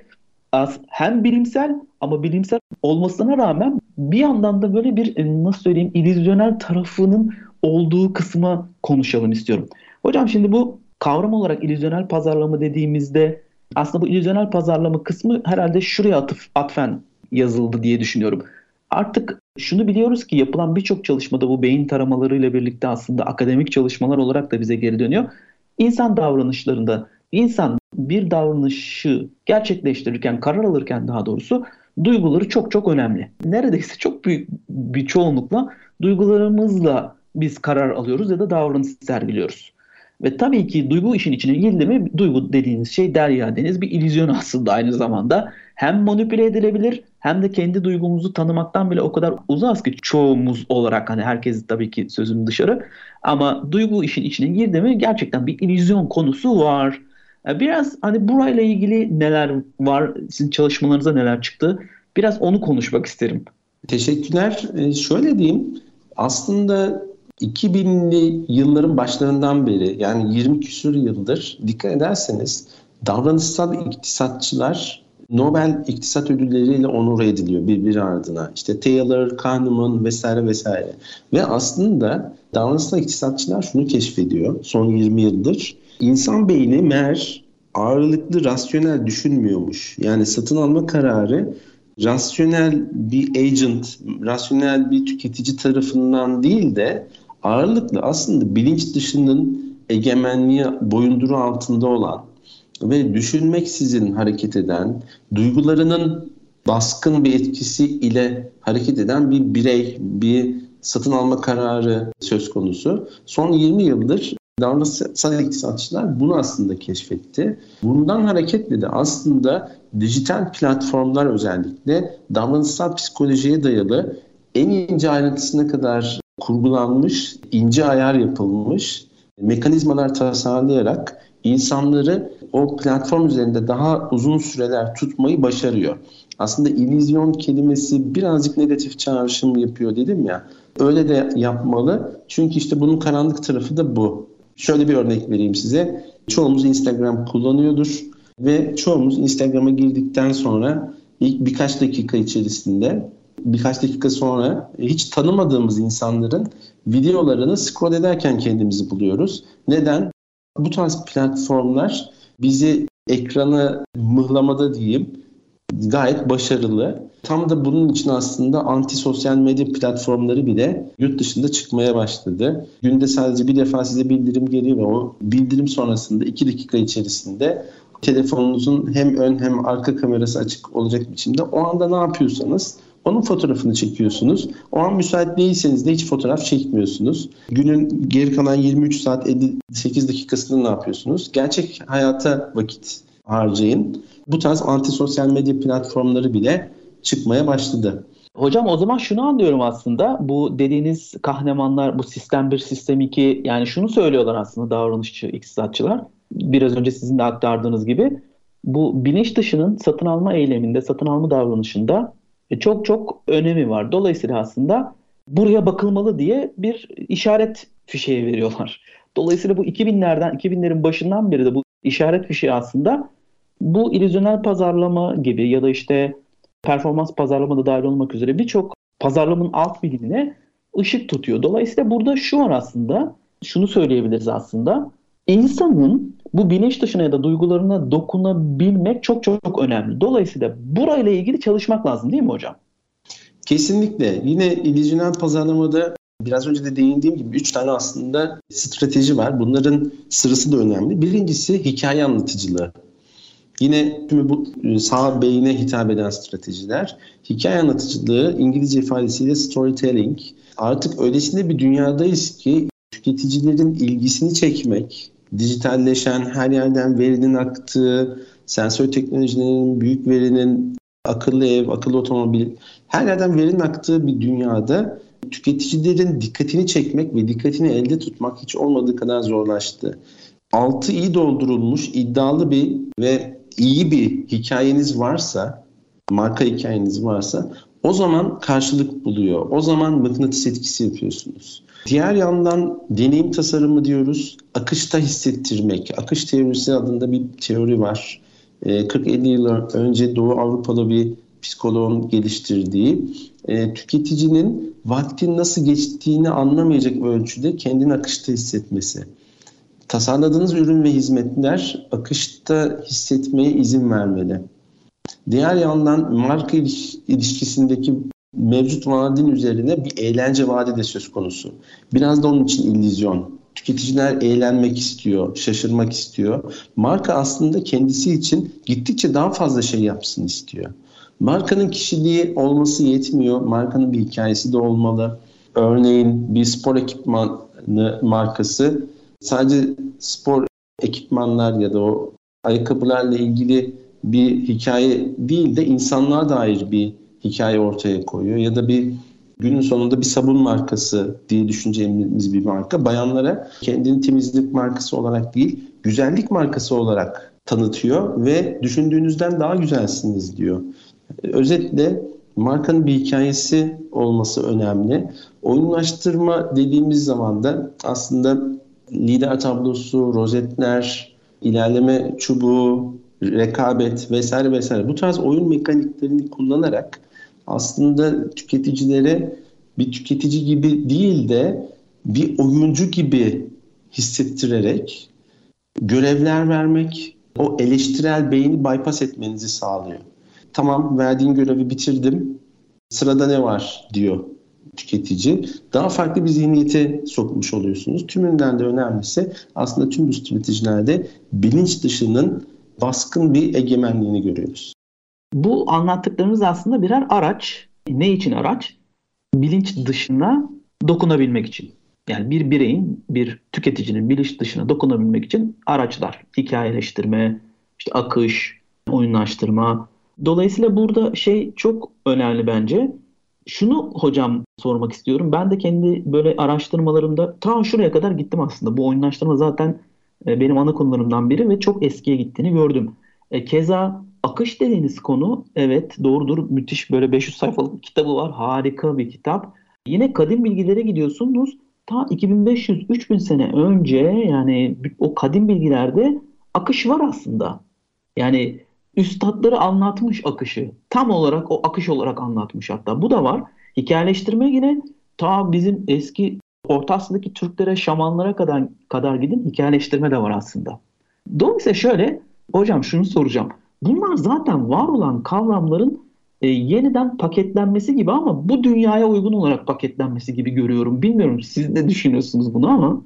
hem bilimsel ama bilimsel olmasına rağmen bir yandan da böyle bir e, nasıl söyleyeyim illüzyonel tarafının olduğu kısma konuşalım istiyorum. Hocam şimdi bu kavram olarak illüzyonel pazarlama dediğimizde aslında bu illüzyonel pazarlama kısmı herhalde şuraya atıf, atfen yazıldı diye düşünüyorum. Artık şunu biliyoruz ki yapılan birçok çalışmada bu beyin taramalarıyla birlikte aslında akademik çalışmalar olarak da bize geri dönüyor. İnsan davranışlarında insan bir davranışı gerçekleştirirken, karar alırken daha doğrusu duyguları çok çok önemli. Neredeyse çok büyük bir çoğunlukla duygularımızla biz karar alıyoruz ya da davranış sergiliyoruz. Ve tabii ki duygu işin içine girdi mi duygu dediğiniz şey derya deniz bir illüzyon aslında aynı zamanda. Hem manipüle edilebilir hem de kendi duygumuzu tanımaktan bile o kadar uzağız ki çoğumuz olarak hani herkes tabii ki sözüm dışarı ama duygu işin içine girdi mi gerçekten bir illüzyon konusu var. Biraz hani burayla ilgili neler var, sizin çalışmalarınıza neler çıktı? Biraz onu konuşmak isterim. Teşekkürler. Ee, şöyle diyeyim, aslında 2000'li yılların başlarından beri yani 20 küsur yıldır dikkat ederseniz davranışsal iktisatçılar Nobel İktisat Ödülleriyle onur ediliyor birbiri ardına. İşte Taylor, Kahneman vesaire vesaire. Ve aslında davranışsal iktisatçılar şunu keşfediyor son 20 yıldır. İnsan beyni meğer ağırlıklı rasyonel düşünmüyormuş. Yani satın alma kararı rasyonel bir agent, rasyonel bir tüketici tarafından değil de ağırlıklı aslında bilinç dışının egemenliği boyunduru altında olan ve düşünmeksizin hareket eden, duygularının baskın bir etkisi ile hareket eden bir birey, bir satın alma kararı söz konusu. Son 20 yıldır davranışsal iktisatçılar bunu aslında keşfetti. Bundan hareketle de aslında dijital platformlar özellikle davranışsal psikolojiye dayalı en ince ayrıntısına kadar kurgulanmış, ince ayar yapılmış mekanizmalar tasarlayarak insanları o platform üzerinde daha uzun süreler tutmayı başarıyor. Aslında illüzyon kelimesi birazcık negatif çağrışım yapıyor dedim ya. Öyle de yapmalı. Çünkü işte bunun karanlık tarafı da bu. Şöyle bir örnek vereyim size. Çoğumuz Instagram kullanıyordur ve çoğumuz Instagram'a girdikten sonra ilk birkaç dakika içerisinde birkaç dakika sonra hiç tanımadığımız insanların videolarını scroll ederken kendimizi buluyoruz. Neden? Bu tarz platformlar bizi ekranı mıhlamada diyeyim gayet başarılı. Tam da bunun için aslında anti sosyal medya platformları bile yurt dışında çıkmaya başladı. Günde sadece bir defa size bildirim geliyor ve o bildirim sonrasında iki dakika içerisinde telefonunuzun hem ön hem arka kamerası açık olacak biçimde o anda ne yapıyorsanız onun fotoğrafını çekiyorsunuz. O an müsait değilseniz de hiç fotoğraf çekmiyorsunuz. Günün geri kalan 23 saat 58 dakikasında ne yapıyorsunuz? Gerçek hayata vakit harcayın. Bu tarz antisosyal medya platformları bile çıkmaya başladı. Hocam o zaman şunu anlıyorum aslında. Bu dediğiniz kahnemanlar bu sistem 1, sistem 2 yani şunu söylüyorlar aslında davranışçı iktisatçılar. Biraz önce sizin de aktardığınız gibi bu bilinç dışının satın alma eyleminde, satın alma davranışında e, çok çok önemi var. Dolayısıyla aslında buraya bakılmalı diye bir işaret fişeği veriyorlar. Dolayısıyla bu 2000'lerden 2000'lerin başından beri de bu işaret fişeği aslında bu illüzyonel pazarlama gibi ya da işte performans pazarlama da dahil olmak üzere birçok pazarlamanın alt bilimine ışık tutuyor. Dolayısıyla burada şu var aslında şunu söyleyebiliriz aslında. İnsanın bu bilinç dışına ya da duygularına dokunabilmek çok çok önemli. Dolayısıyla burayla ilgili çalışmak lazım değil mi hocam? Kesinlikle. Yine illüzyonel pazarlamada biraz önce de değindiğim gibi üç tane aslında strateji var. Bunların sırası da önemli. Birincisi hikaye anlatıcılığı. Yine tüm bu e, sağ beyine hitap eden stratejiler. Hikaye anlatıcılığı İngilizce ifadesiyle storytelling. Artık öylesine bir dünyadayız ki tüketicilerin ilgisini çekmek, dijitalleşen, her yerden verinin aktığı, sensör teknolojilerinin, büyük verinin, akıllı ev, akıllı otomobil, her yerden verinin aktığı bir dünyada tüketicilerin dikkatini çekmek ve dikkatini elde tutmak hiç olmadığı kadar zorlaştı. Altı iyi doldurulmuş, iddialı bir ve iyi bir hikayeniz varsa, marka hikayeniz varsa o zaman karşılık buluyor. O zaman mıknatıs etkisi yapıyorsunuz. Diğer yandan deneyim tasarımı diyoruz. Akışta hissettirmek. Akış teorisi adında bir teori var. 40-50 yıl önce Doğu Avrupalı bir psikoloğun geliştirdiği e, tüketicinin vaktin nasıl geçtiğini anlamayacak ölçüde kendini akışta hissetmesi. Tasarladığınız ürün ve hizmetler akışta hissetmeye izin vermeli. Diğer yandan marka ilişkisindeki mevcut vaadin üzerine bir eğlence vaadi de söz konusu. Biraz da onun için illüzyon. Tüketiciler eğlenmek istiyor, şaşırmak istiyor. Marka aslında kendisi için gittikçe daha fazla şey yapsın istiyor. Markanın kişiliği olması yetmiyor. Markanın bir hikayesi de olmalı. Örneğin bir spor ekipmanı markası sadece spor ekipmanlar ya da o ayakkabılarla ilgili bir hikaye değil de insanlığa dair bir hikaye ortaya koyuyor. Ya da bir günün sonunda bir sabun markası diye düşüneceğimiz bir marka bayanlara kendini temizlik markası olarak değil güzellik markası olarak tanıtıyor ve düşündüğünüzden daha güzelsiniz diyor. Özetle markanın bir hikayesi olması önemli. Oyunlaştırma dediğimiz zaman da aslında lider tablosu, rozetler, ilerleme çubuğu, rekabet vesaire vesaire bu tarz oyun mekaniklerini kullanarak aslında tüketicilere bir tüketici gibi değil de bir oyuncu gibi hissettirerek görevler vermek, o eleştirel beyni bypass etmenizi sağlıyor. Tamam verdiğin görevi bitirdim. Sırada ne var diyor tüketici. Daha farklı bir zihniyete sokmuş oluyorsunuz. Tümünden de önemlisi aslında tüm bu stratejilerde bilinç dışının baskın bir egemenliğini görüyoruz. Bu anlattıklarımız aslında birer araç. Ne için araç? Bilinç dışına dokunabilmek için. Yani bir bireyin, bir tüketicinin bilinç dışına dokunabilmek için araçlar. Hikayeleştirme, işte akış, oyunlaştırma, Dolayısıyla burada şey çok önemli bence. Şunu hocam sormak istiyorum. Ben de kendi böyle araştırmalarımda ta şuraya kadar gittim aslında. Bu oyunlaştırma zaten e, benim ana konularımdan biri ve çok eskiye gittiğini gördüm. E, keza akış dediğiniz konu evet doğrudur. Müthiş böyle 500 sayfalık bir kitabı var. Harika bir kitap. Yine kadim bilgilere gidiyorsunuz. Ta 2500-3000 sene önce yani o kadim bilgilerde akış var aslında. Yani üstadları anlatmış akışı. Tam olarak o akış olarak anlatmış hatta. Bu da var. Hikayeleştirme yine ta bizim eski Orta Asya'daki Türklere, şamanlara kadar kadar gidin hikayeleştirme de var aslında. Dolayısıyla şöyle hocam şunu soracağım. Bunlar zaten var olan kavramların e, yeniden paketlenmesi gibi ama bu dünyaya uygun olarak paketlenmesi gibi görüyorum. Bilmiyorum siz ne düşünüyorsunuz bunu ama.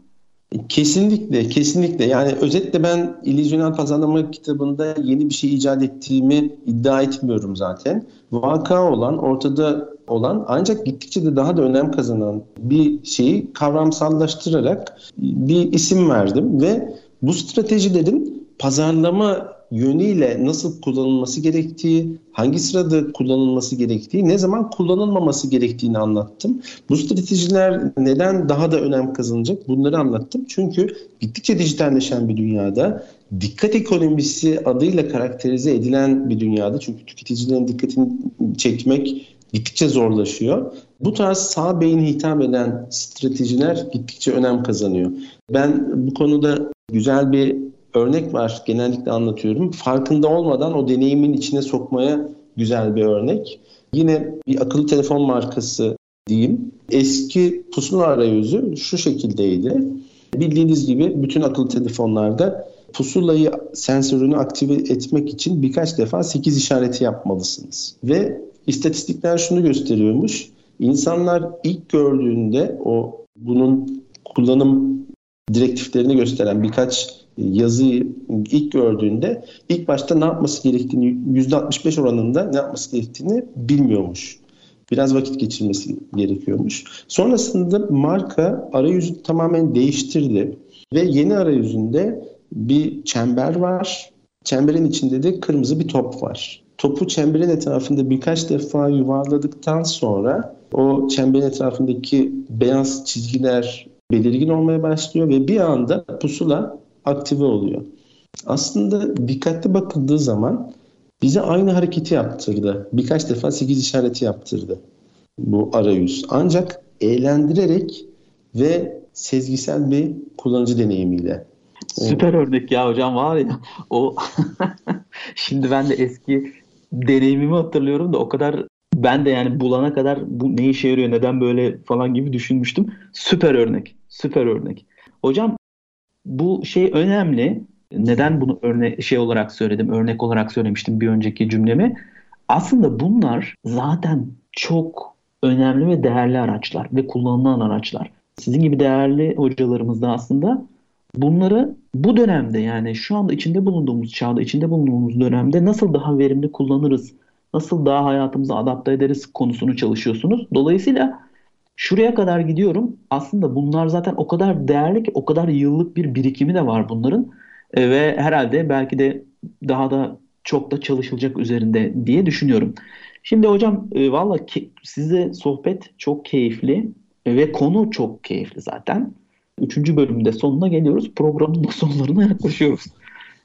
Kesinlikle, kesinlikle. Yani özetle ben İllüzyonel Pazarlama kitabında yeni bir şey icat ettiğimi iddia etmiyorum zaten. Vaka olan, ortada olan ancak gittikçe de daha da önem kazanan bir şeyi kavramsallaştırarak bir isim verdim ve bu stratejilerin pazarlama yönüyle nasıl kullanılması gerektiği, hangi sırada kullanılması gerektiği, ne zaman kullanılmaması gerektiğini anlattım. Bu stratejiler neden daha da önem kazanacak bunları anlattım. Çünkü gittikçe dijitalleşen bir dünyada, dikkat ekonomisi adıyla karakterize edilen bir dünyada çünkü tüketicilerin dikkatini çekmek gittikçe zorlaşıyor. Bu tarz sağ beyni hitap eden stratejiler gittikçe önem kazanıyor. Ben bu konuda güzel bir örnek var. Genellikle anlatıyorum. Farkında olmadan o deneyimin içine sokmaya güzel bir örnek. Yine bir akıllı telefon markası diyeyim. Eski pusula arayüzü şu şekildeydi. Bildiğiniz gibi bütün akıllı telefonlarda pusulayı sensörünü aktive etmek için birkaç defa 8 işareti yapmalısınız. Ve istatistikler şunu gösteriyormuş. İnsanlar ilk gördüğünde o bunun kullanım direktiflerini gösteren birkaç yazıyı ilk gördüğünde ilk başta ne yapması gerektiğini %65 oranında ne yapması gerektiğini bilmiyormuş. Biraz vakit geçirmesi gerekiyormuş. Sonrasında marka arayüzü tamamen değiştirdi ve yeni arayüzünde bir çember var. Çemberin içinde de kırmızı bir top var. Topu çemberin etrafında birkaç defa yuvarladıktan sonra o çemberin etrafındaki beyaz çizgiler belirgin olmaya başlıyor ve bir anda pusula aktive oluyor. Aslında dikkatli bakıldığı zaman bize aynı hareketi yaptırdı. Birkaç defa 8 işareti yaptırdı bu arayüz. Ancak eğlendirerek ve sezgisel bir kullanıcı deneyimiyle. Süper örnek ya hocam var ya o şimdi ben de eski deneyimimi hatırlıyorum da o kadar ben de yani bulana kadar bu ne işe yarıyor neden böyle falan gibi düşünmüştüm. Süper örnek. Süper örnek. Hocam bu şey önemli. Neden bunu örne şey olarak söyledim, örnek olarak söylemiştim bir önceki cümlemi. Aslında bunlar zaten çok önemli ve değerli araçlar ve kullanılan araçlar. Sizin gibi değerli hocalarımız da aslında bunları bu dönemde yani şu anda içinde bulunduğumuz çağda, içinde bulunduğumuz dönemde nasıl daha verimli kullanırız, nasıl daha hayatımıza adapte ederiz konusunu çalışıyorsunuz. Dolayısıyla şuraya kadar gidiyorum. Aslında bunlar zaten o kadar değerli ki o kadar yıllık bir birikimi de var bunların. E, ve herhalde belki de daha da çok da çalışılacak üzerinde diye düşünüyorum. Şimdi hocam e, valla size sohbet çok keyifli ve konu çok keyifli zaten. Üçüncü bölümde sonuna geliyoruz. Programın da sonlarına yaklaşıyoruz.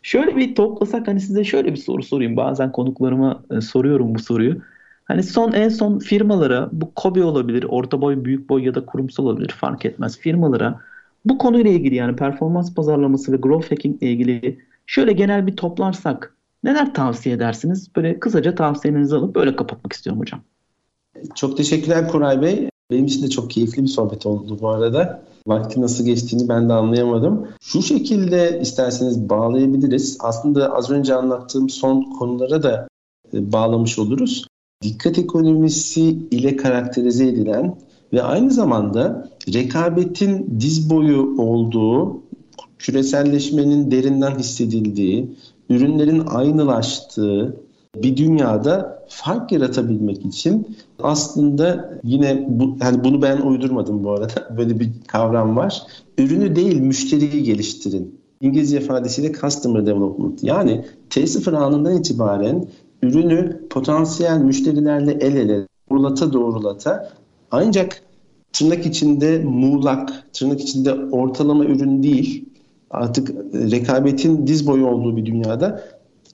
Şöyle bir toplasak hani size şöyle bir soru sorayım. Bazen konuklarıma e, soruyorum bu soruyu. Hani son en son firmalara bu kobi olabilir, orta boy, büyük boy ya da kurumsal olabilir fark etmez. Firmalara bu konuyla ilgili yani performans pazarlaması ve growth hacking ile ilgili şöyle genel bir toplarsak neler tavsiye edersiniz? Böyle kısaca tavsiyelerinizi alıp böyle kapatmak istiyorum hocam. Çok teşekkürler Koray Bey. Benim için de çok keyifli bir sohbet oldu bu arada. Vakti nasıl geçtiğini ben de anlayamadım. Şu şekilde isterseniz bağlayabiliriz. Aslında az önce anlattığım son konulara da e, bağlamış oluruz. Dikkat ekonomisi ile karakterize edilen ve aynı zamanda rekabetin diz boyu olduğu, küreselleşmenin derinden hissedildiği, ürünlerin aynılaştığı bir dünyada fark yaratabilmek için aslında yine bu, hani bunu ben uydurmadım bu arada. Böyle bir kavram var. Ürünü değil müşteriyi geliştirin. İngilizce ifadesiyle customer development. Yani T0 anından itibaren ürünü potansiyel müşterilerle el ele doğrulata doğrulata ancak tırnak içinde muğlak, tırnak içinde ortalama ürün değil artık rekabetin diz boyu olduğu bir dünyada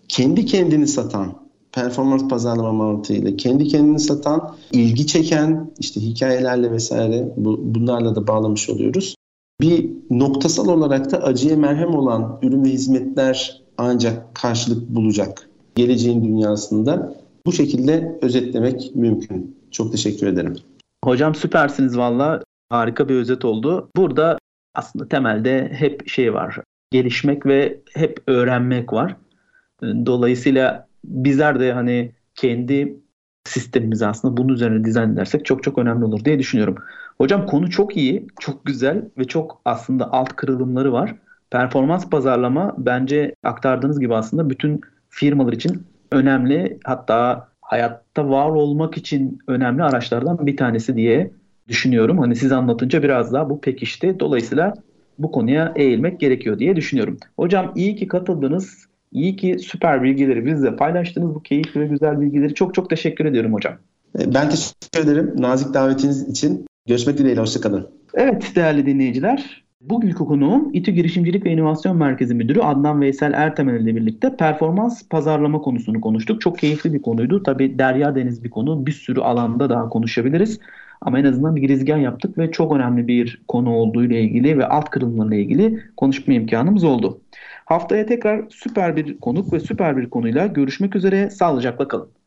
kendi kendini satan performans pazarlama mantığıyla kendi kendini satan, ilgi çeken işte hikayelerle vesaire bu, bunlarla da bağlamış oluyoruz. Bir noktasal olarak da acıya merhem olan ürün ve hizmetler ancak karşılık bulacak geleceğin dünyasında. Bu şekilde özetlemek mümkün. Çok teşekkür ederim. Hocam süpersiniz valla. Harika bir özet oldu. Burada aslında temelde hep şey var. Gelişmek ve hep öğrenmek var. Dolayısıyla bizler de hani kendi sistemimizi aslında bunun üzerine dizayn edersek çok çok önemli olur diye düşünüyorum. Hocam konu çok iyi, çok güzel ve çok aslında alt kırılımları var. Performans pazarlama bence aktardığınız gibi aslında bütün firmalar için önemli hatta hayatta var olmak için önemli araçlardan bir tanesi diye düşünüyorum. Hani siz anlatınca biraz daha bu pekişti. Dolayısıyla bu konuya eğilmek gerekiyor diye düşünüyorum. Hocam iyi ki katıldınız. İyi ki süper bilgileri bizle paylaştınız. Bu keyifli ve güzel bilgileri çok çok teşekkür ediyorum hocam. Ben teşekkür ederim nazik davetiniz için. Görüşmek dileğiyle, hoşçakalın. Evet değerli dinleyiciler, bugünkü konuğum İTÜ Girişimcilik ve İnovasyon Merkezi Müdürü Adnan Veysel Ertemel ile birlikte performans pazarlama konusunu konuştuk. Çok keyifli bir konuydu. Tabi derya deniz bir konu. Bir sürü alanda daha konuşabiliriz. Ama en azından bir girizgah yaptık ve çok önemli bir konu olduğu ile ilgili ve alt kırılımlarla ilgili konuşma imkanımız oldu. Haftaya tekrar süper bir konuk ve süper bir konuyla görüşmek üzere. Sağlıcakla kalın.